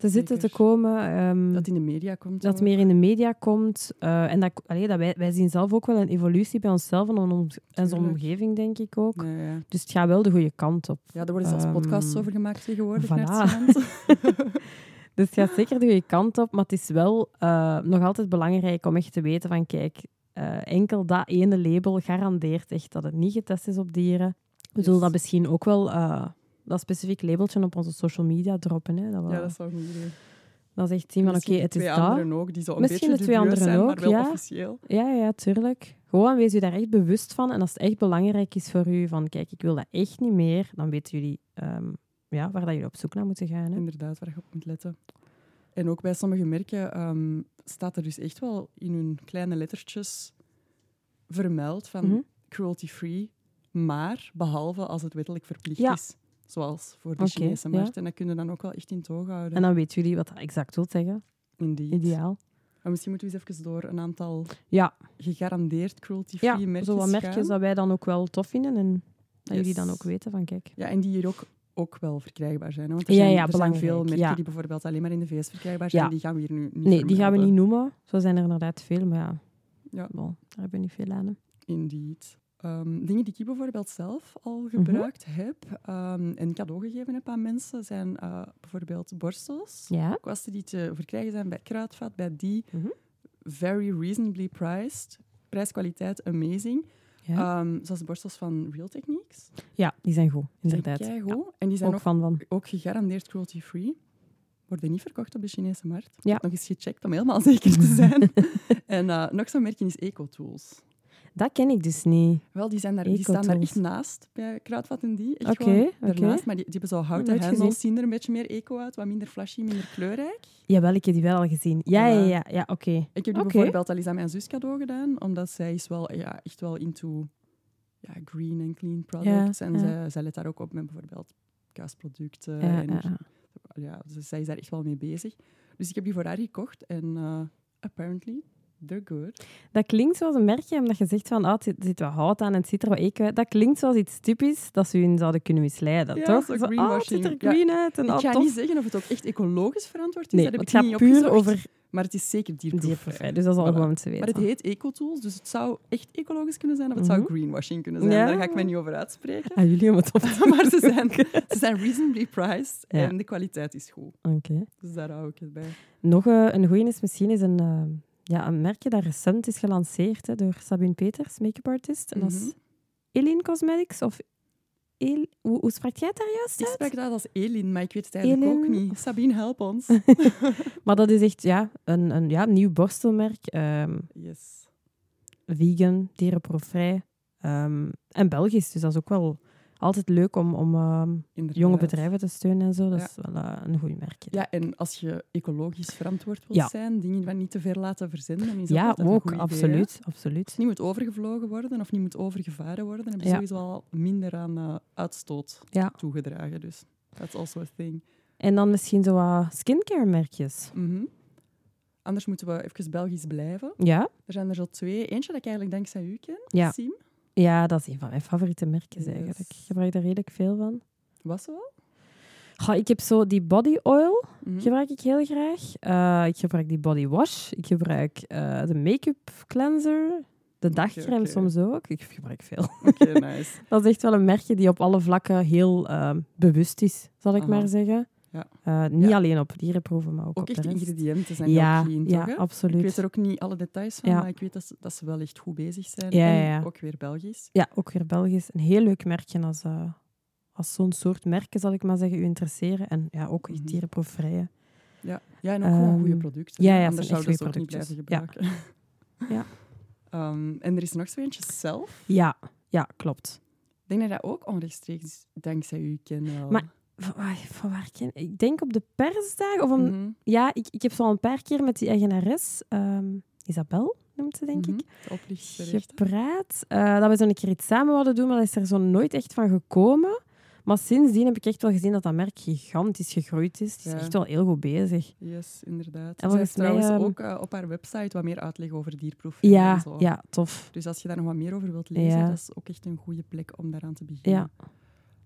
te zitten, te komen. Ehm, Dat in de media komt. dat meer in de media komt. eh, en dat, allee, dat wij, wij zien zelf ook wel een evolutie bij onszelf en, zo'n Tuurlijk. omgeving, denk ik ook. Ja, ja. Dus het gaat wel de goede kant op. ja, daar worden zelfs Ehm, podcasts over gemaakt tegenwoordig. voilà. Dus het gaat zeker de goede kant op, maar het is wel eh, nog altijd belangrijk om echt te weten van, kijk, eh, enkel dat ene label garandeert echt dat het niet getest is op dieren. We Yes. zullen dat misschien ook wel, dat specifiek labeltje op onze social media droppen. Hè? Dat, we, ja, dat zou niet idee. dat is echt zien van, oké, Misschien de het is twee dat. anderen ook, die zo een Misschien beetje de twee anderen zijn, ook, maar wel ja. officieel. Ja, ja, tuurlijk. Gewoon wees u daar echt bewust van. En als het echt belangrijk is voor u, van kijk, ik wil dat echt niet meer, dan weten jullie ehm, ja, waar dat jullie op zoek naar moeten gaan. Hè? Inderdaad, waar je op moet letten. En ook bij sommige merken ehm, staat er dus echt wel in hun kleine lettertjes vermeld van Mhm. cruelty-free, maar behalve als het wettelijk verplicht Ja. is. Zoals voor de Chinese ja. markt. En dat kun je dan ook wel echt in toog houden. En dan weten jullie wat dat exact wil zeggen. Indeed. Ideaal. En misschien moeten we eens even door een aantal Ja, gegarandeerd cruelty-free ja merkjes zo wat merkjes gaan. dat wij dan ook wel tof vinden. En dat jullie dan ook weten van, kijk. Ja, en die hier ook, ook wel verkrijgbaar zijn. hè. Want er Ja, zijn, er zijn veel merken die bijvoorbeeld alleen maar in de VS verkrijgbaar zijn. Ja. Die gaan we hier nu niet Nee, die gaan we niet noemen. Zo zijn er inderdaad veel, maar ja, Ja. bon, daar hebben we niet veel aan. hè. Indeed. Ehm, dingen die ik bijvoorbeeld zelf al Mhm. gebruikt heb ehm, en cadeau gegeven heb aan mensen, zijn eh, bijvoorbeeld borstels. Ja. Kwasten die te verkrijgen zijn bij Kruidvat, bij die. Mhm. Very reasonably priced. Prijs-kwaliteit amazing. Ja. Ehm, zoals de borstels van Real Techniques. ja, die zijn goed, inderdaad. zijn Ja, keigoed. En die zijn ook ook, van van. ook gegarandeerd cruelty-free. Worden niet verkocht op de Chinese markt. Ja. nog eens gecheckt om helemaal zeker te zijn. en eh, nog zo'n merkje is EcoTools. Dat ken ik dus niet. Wel, die, zijn daar, die staan daar echt naast bij Kruidvat en die. Oké, daarnaast. Maar die, die hebben zo houten hendels, zien er een beetje meer eco uit. Wat minder flashy, minder kleurrijk. Jawel, ik heb die wel al gezien. Ja, ja, ja, ja oké. Ik heb die bijvoorbeeld al eens aan mijn zus cadeau gedaan, omdat zij is wel ja, echt wel into ja, green en clean products. en ja. Zij, zij let daar ook op met bijvoorbeeld kaasproducten. Ja, en ja, dus zij is daar echt wel mee bezig. Dus ik heb die voor haar gekocht en eh, apparently good. Dat klinkt zoals een merkje, omdat je zegt van, ah, het zit, zit wat hout aan en het ziet er wat eco uit. Dat klinkt zoals iets typisch dat ze in zouden kunnen misleiden, Ja, toch? zo ah, het greenwashing. ziet er Ja. green uit en Ik ga tof. niet zeggen of het ook echt ecologisch verantwoord is. Nee, dat heb het ik gaat niet puur opgezocht, over Maar het is zeker dierproefvrij. dus dat is al Voilà. gewoon te weten. Maar het heet ecotools, dus het zou echt ecologisch kunnen zijn of het zou Mhm. greenwashing kunnen zijn. Ja. Daar ga ik mij niet over uitspreken. Ah, jullie om het op te maar ze zijn, ze zijn reasonably priced Ja. en de kwaliteit is goed. Oké. Dus daar hou ik het bij. Nog eh, een goeie is misschien is een, eh, ja, een merkje dat recent is gelanceerd hè, door Sabine Peters, make-up artist. En dat is Eline Cosmetics of El hoe, hoe sprak jij het daar juist Ik uit? spreek dat als Elin, maar ik weet het eigenlijk ook niet. Sabine, help ons. Maar dat is echt ja, een, een ja, nieuw borstelmerk. ehm, Yes. vegan, dierenproefvrij ehm, en Belgisch. Dus dat is ook wel altijd leuk om, om ehm, jonge bedrijven te steunen en zo. Dat Ja. is wel eh, een goed merkje. Ja, en als je ecologisch verantwoord wilt Ja. zijn, dingen van niet te ver laten verzenden, dan is dat Ja, altijd een ook, goed idee, absoluut. absoluut. Niet moet overgevlogen worden of niet moet overgevaren worden, dan heb je sowieso al minder aan eh, uitstoot toegedragen. Dus that's also a thing. En dan misschien zo wat skincare merkjes. Mhm. Anders moeten we even Belgisch blijven. Ja? Er zijn er zo twee. Eentje dat ik eigenlijk dankzij u ken, Ja. Ja, dat is een van mijn favoriete merkjes Yes. eigenlijk. Ik gebruik daar redelijk veel van. Was ze wel? Ik heb zo die body oil, Mhm. gebruik ik heel graag. Eh, ik gebruik die body wash. Ik gebruik eh, de make-up cleanser. De dagcrème soms ook. Ik gebruik veel. Oké, nice. Dat is echt wel een merkje die op alle vlakken heel ehm, bewust is, zal ik Aha. maar zeggen. Ja. Eh, niet Ja. alleen op dierenproeven, maar ook, Ook op echt de rest. ingrediënten zijn ja, heel clean, ja, toch? absoluut. Ik weet er ook niet alle details van, Ja. maar ik weet dat ze, dat ze wel echt goed bezig zijn. Ja, en ook weer Belgisch. Ja, ook weer Belgisch. Een heel leuk merkje als, eh, als zo'n soort merken, zal ik maar zeggen, u interesseren. En ja, ook echt Mhm. dierenproefvrije. Ja, ja en ook gewoon goede Ehm, producten. ja, ja, Anders zouden ze goede ook niet blijven gebruiken. Ja. Ehm, en er is nog zo eentje zelf. Ja, ja, klopt. Ik denk dat dat ook onrechtstreeks dankzij u ken wel. Maar- Van waar, ken ik? denk op de persdag. Of om, Mhm, Ja, ik, ik heb zo al een paar keer met die eigenares, ehm, Isabel noemt ze, denk mhm. ik, gepraat. eh, dat we zo een keer iets samen wilden doen, maar dat is er zo nooit echt van gekomen. Maar sindsdien heb ik echt wel gezien dat dat merk gigantisch gegroeid is. Het is Ja. echt wel heel goed bezig. Yes, inderdaad. En volgens mij, trouwens ehm, ook eh, op haar website wat meer uitleg over dierproefvrij Ja, en zo. ja, tof. Dus als je daar nog wat meer over wilt lezen, Ja. dat is ook echt een goede plek om daaraan te beginnen. Ja,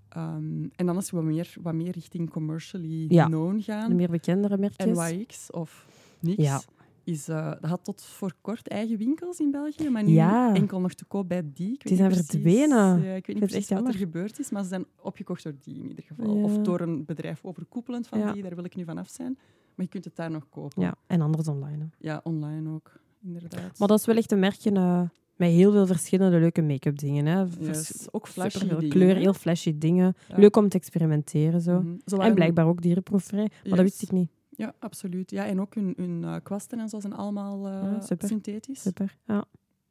Ehm, en dan als we wat meer, wat meer richting commercially Ja. known de gaan, meer bekendere merkjes. NYX of niks, Ja. is, eh, dat had tot voor kort eigen winkels in België, maar nu Ja. enkel nog te koop bij die. Ik weet Die zijn verdwenen. Ja, ik weet niet precies echt wat er gebeurd is, maar ze zijn opgekocht door die in ieder geval. Of door een bedrijf overkoepelend van die, daar wil ik nu van af zijn. Maar je kunt het daar nog kopen. Ja, en anders online. hè. Ja, online ook, inderdaad. Maar dat is wel echt een merkje eh, met heel veel verschillende leuke make-up dingen. Hè. Vers- Yes, ook flashy dingen, kleur, heel flashy dingen. Ja. Leuk om te experimenteren. Zo. Mhm. Zo En blijkbaar ook dierenproefvrij. Maar dat wist ik niet. Ja, absoluut. Ja, en ook hun, hun eh, kwasten en zo zijn allemaal eh, Ja, super. synthetisch. Super. Ja,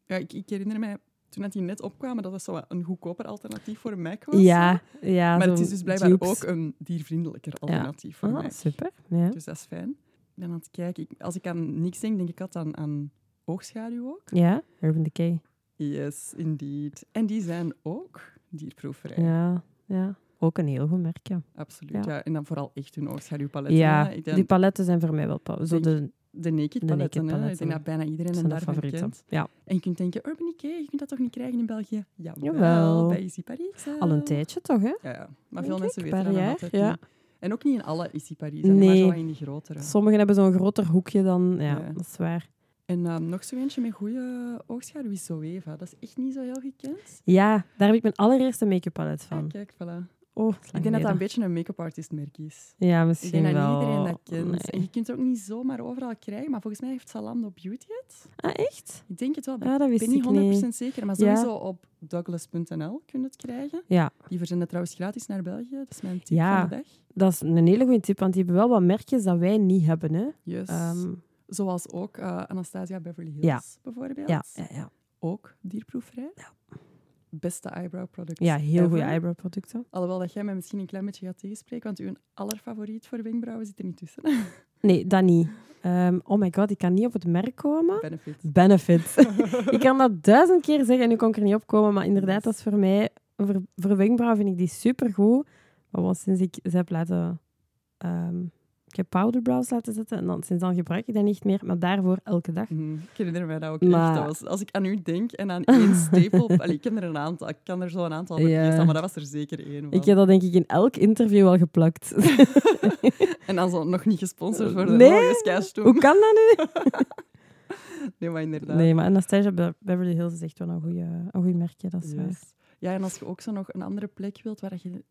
Ja, ik, ik herinner mij toen die net opkwamen dat dat zo een goedkoper alternatief voor een Mac was. ja, ja Maar het is dus blijkbaar ook een diervriendelijker alternatief voor Ah, Mac. super. Ja. Dus dat is fijn. Ben aan het kijken. Ik- als ik aan niks denk, denk ik altijd aan, aan oogschaduw ook. ja, Urban Decay. Yes, indeed. En die zijn ook dierproefvrij. Ja, ja, ook een heel goed merk. Ja, Absoluut. Ja. Ja. En dan vooral echt hun oogschaduwpaletten. ja denk die paletten zijn voor mij wel... Zo de, de naked de paletten. naked hè. Ik paletten. denk dat bijna iedereen de daarvan favorieten. Ja, En je kunt denken, Urban Decay, je kunt dat toch niet krijgen in België? Jawel, Jawel. bij Easy Paris. al een tijdje toch, hè? Ja, ja. maar veel mensen weten dat nog altijd ja. niet. En ook niet in alle Easy Paris, hè, maar Nee. zo in die grotere. Sommigen hebben zo'n groter hoekje dan... Ja, Ja. dat is waar. En nog zo eentje met goede oogschaduw is Zoeva. Dat is echt niet zo heel gekend. Ja, daar heb ik mijn allereerste make-up palet Ah, van. kijk, voilà. Oh, dat Ik denk dat dat een beetje een make-up artist merk is. Ja, Ik misschien denk dat wel. niet iedereen dat kent. Nee. En je kunt het ook niet zomaar overal krijgen, maar volgens mij heeft Zalando Beauty het. Ah, echt? Ik denk het wel. Ah, dat ik wist ben niet ik 100% niet. zeker, maar Ja. sowieso op douglas.nl kun je het krijgen. Ja, Die verzenden trouwens gratis naar België. Dat is mijn tip Ja. van de dag. dat is een hele goede tip, want die hebben wel wat merkjes dat wij niet hebben. Hè? Yes. Ehm, Zoals ook eh, Anastasia Beverly Hills, Ja. bijvoorbeeld. ja, ja, ja. Ook dierproefvrij. Beste eyebrow product ja, heel goede eyebrow producten. Alhoewel dat jij mij misschien een klein beetje gaat tegenspreken, want uw allerfavoriet voor wenkbrauwen zit er niet tussen. Nee, dat niet. Ehm, oh my god, ik kan niet op het merk komen. Benefit. Benefit. ik kan dat duizend keer zeggen en nu kan ik er niet op komen. Maar inderdaad, dat is voor mij... Voor, voor wenkbrauwen vind ik die supergoed. Maar sinds ik ze heb laten... ehm, heb powderbrows laten zetten en dan, sinds dan gebruik ik dat niet meer, maar daarvoor elke dag. Mhm. Ik herinner mij dat ook Maar- echt. Dat was, als ik aan u denk en aan één stapel... Allee, ik heb er een aantal. Ik kan er zo een aantal vergeten, maar dat was er zeker één van. Ik heb dat denk ik in elk interview al geplakt. En dan zo nog niet gesponsord voor de Nee. Skystoom. Hoe kan dat nu? Nee, maar inderdaad. Nee, maar Anastasia Be- Beverly Hills is echt wel een goede een goeie merkje, dat is waar. Ja, en als je ook zo nog een andere plek wilt waar je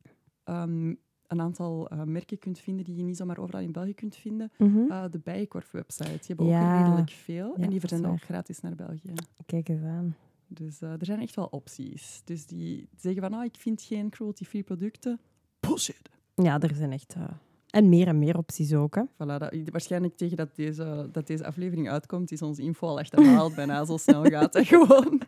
ehm, een aantal eh, merken kunt vinden die je niet zomaar overal in België kunt vinden, Mhm. eh, de Bijenkorf-website. Die hebben Ja. ook redelijk veel Ja, en die verzenden ook gratis naar België. Kijk eens aan. Dus eh, er zijn echt wel opties. Dus die zeggen van, ah, ik vind geen cruelty-free producten. Bullshit. Ja, er zijn echt... en meer en meer opties ook, hè. Voilà, dat, waarschijnlijk tegen dat deze, dat deze aflevering uitkomt, is onze info al achterhaald. bijna zo snel gaat dat gewoon.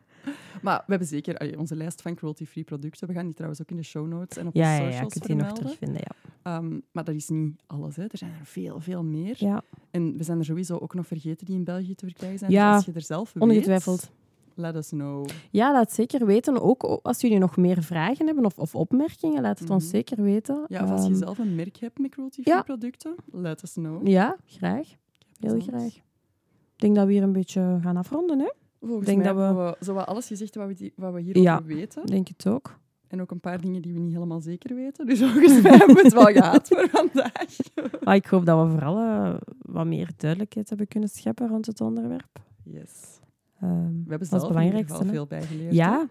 Maar we hebben zeker allee, onze lijst van cruelty-free producten. We gaan die trouwens ook in de show notes en op Ja, de ja, ja, socials je kunt die nog terugvinden, ja. Ehm, maar dat is niet alles. Hè. Er zijn er veel, veel meer. Ja, En we zijn er sowieso ook nog vergeten die in België te verkrijgen zijn. Ja, dus als je er zelf weet, ongetwijfeld. let us know. Ja, laat zeker weten. Ook als jullie nog meer vragen hebben of, of opmerkingen, laat het ons Mhm. zeker weten. Ja, of als je Ehm, zelf een merk hebt met cruelty-free ja. producten, let us know. Ja, graag. Heel graag. Ik denk dat we hier een beetje gaan afronden, hè? Volgens denk mij dat we- hebben we zo wat alles gezegd wat we, die, wat we hierover Ja. weten. Ik denk het ook. En ook een paar dingen die we niet helemaal zeker weten. Dus volgens mij hebben we het wel gehad voor vandaag. Maar ik hoop dat we vooral eh, wat meer duidelijkheid hebben kunnen scheppen rond het onderwerp. Yes. Ehm, We hebben zelf in ieder veel bijgeleerd. Ja,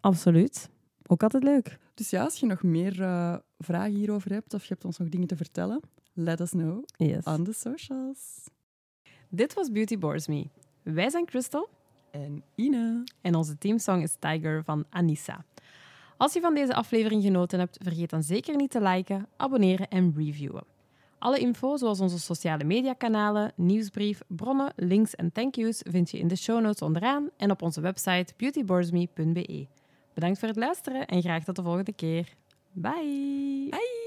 absoluut. Ook altijd leuk. Dus ja, als je nog meer eh, vragen hierover hebt of je hebt ons nog dingen te vertellen, let us know Yes. on the socials. Dit was Beauty Bores Me. Wij zijn Crystal En Ine. en onze teamsong is Tiger van Anissa. Als je van deze aflevering genoten hebt, vergeet dan zeker niet te liken, abonneren en reviewen. Alle info, zoals onze sociale mediakanalen, nieuwsbrief, bronnen, links en thank yous, vind je in de show notes onderaan en op onze website beautyboresme.be. Bedankt voor het luisteren en graag tot de volgende keer. Bye! Bye!